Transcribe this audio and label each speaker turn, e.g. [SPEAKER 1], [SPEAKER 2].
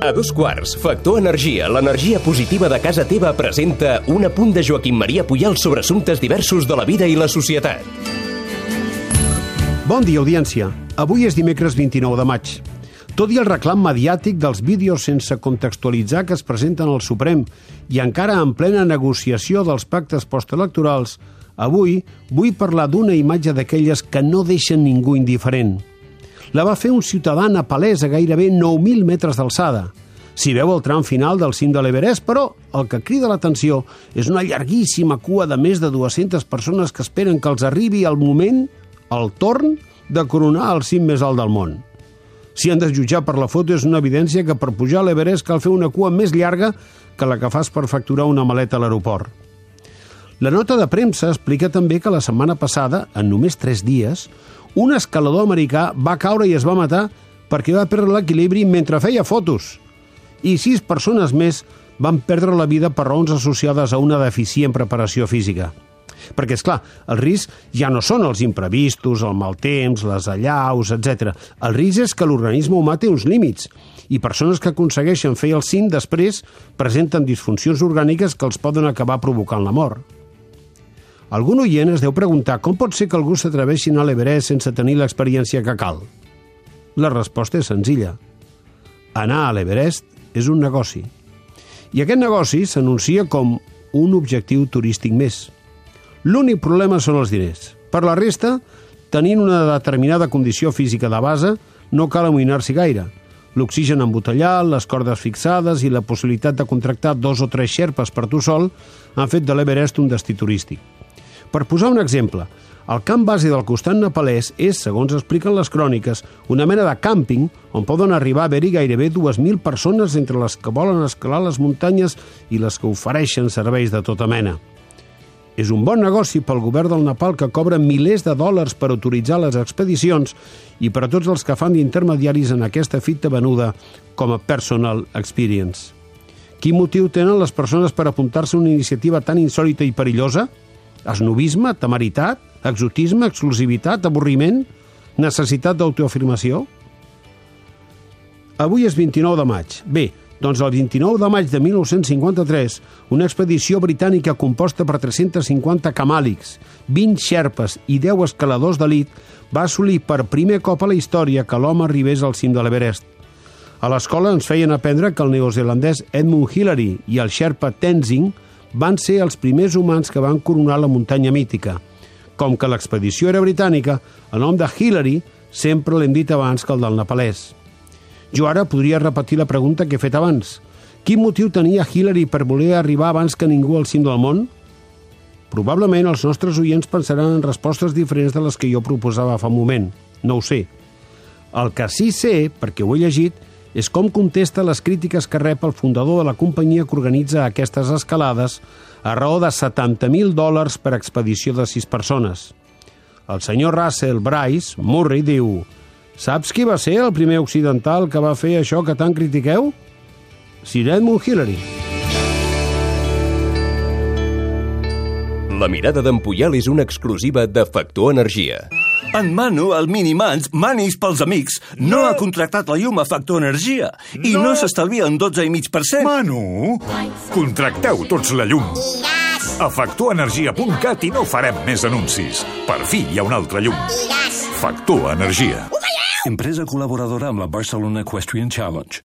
[SPEAKER 1] A dos quarts, Factor Energia, l'energia positiva de casa teva presenta un apunt de Joaquim Maria Puyal sobre assumptes diversos de la vida i la societat.
[SPEAKER 2] Bon dia, audiència. Avui és dimecres 29 de maig. Tot i el reclam mediàtic dels vídeos sense contextualitzar que es presenten al Suprem i encara en plena negociació dels pactes postelectorals, avui vull parlar d'una imatge d'aquelles que no deixen ningú indiferent. La va fer un ciutadà nepalès a gairebé 9.000 metres d'alçada. S'hi veu el tram final del cim de l'Everest, però el que crida l'atenció és una llarguíssima cua de més de 200 persones que esperen que els arribi el moment, el torn, de coronar el cim més alt del món. Si han de jutjar per la foto, és una evidència que per pujar a l'Everest cal fer una cua més llarga que la que fas per facturar una maleta a l'aeroport. La nota de premsa explica també que la setmana passada, en només 3 dies, un escalador americà va caure i es va matar perquè va perdre l'equilibri mentre feia fotos. I sis persones més van perdre la vida per raons associades a una deficient preparació física. Perquè, és clar, el risc ja no són els imprevistos, el mal temps, les allaus, etc. El risc és que l'organisme humà té uns límits i persones que aconsegueixen fer el cim després presenten disfuncions orgàniques que els poden acabar provocant la mort. Algun oient es deu preguntar com pot ser que algú s'atreveixi a l'Everest sense tenir l'experiència que cal. La resposta és senzilla. Anar a l'Everest és un negoci. I aquest negoci s'anuncia com un objectiu turístic més. L'únic problema són els diners. Per la resta, tenint una determinada condició física de base, no cal amoïnar-s'hi gaire. L'oxigen embotellat, les cordes fixades i la possibilitat de contractar dos o tres xerpes per tu sol han fet de l'Everest un destí turístic. Per posar un exemple, el camp base del costat nepalès és, segons expliquen les cròniques, una mena de càmping on poden arribar a haver-hi gairebé 2.000 persones entre les que volen escalar les muntanyes i les que ofereixen serveis de tota mena. És un bon negoci pel govern del Nepal que cobra milers de dòlars per autoritzar les expedicions i per a tots els que fan d'intermediaris en aquesta fita venuda com a personal experience. Quin motiu tenen les persones per apuntar-se a una iniciativa tan insòlita i perillosa? Esnovisme, temeritat, exotisme, exclusivitat, avorriment, necessitat d'autoafirmació? Avui és 29 de maig. Bé, doncs el 29 de maig de 1953, una expedició britànica composta per 350 camàlics, 20 xerpes i 10 escaladors d'elit va assolir per primer cop a la història que l'home arribés al cim de l'Everest. A l'escola ens feien aprendre que el neozelandès Edmund Hillary i el xerpa Tenzing van ser els primers humans que van coronar la muntanya mítica. Com que l'expedició era britànica, el nom de Hillary sempre l'hem dit abans que el del nepalès. Jo ara podria repetir la pregunta que he fet abans. Quin motiu tenia Hillary per voler arribar abans que ningú al cim del món? Probablement els nostres oients pensaran en respostes diferents de les que jo proposava fa un moment. No ho sé. El que sí sé, perquè ho he llegit, és com contesta les crítiques que rep el fundador de la companyia que organitza aquestes escalades a raó de 70.000 dòlars per expedició de sis persones. El senyor Russell Bryce Murray diu Saps qui va ser el primer occidental que va fer això que tant critiqueu? Sir Edmund Hillary.
[SPEAKER 1] La mirada d'en Puyal és una exclusiva de Factor Energia.
[SPEAKER 3] En Manu, el Minimans, manis pels amics, no, ha contractat la llum a Factor Energia i no, s'estalvia un 12,5%.
[SPEAKER 4] Manu, contracteu tots la llum. A factorenergia.cat i no farem més anuncis. Per fi hi ha una altra llum. Factor Energia.
[SPEAKER 5] Empresa col·laboradora amb la Barcelona Equestrian Challenge.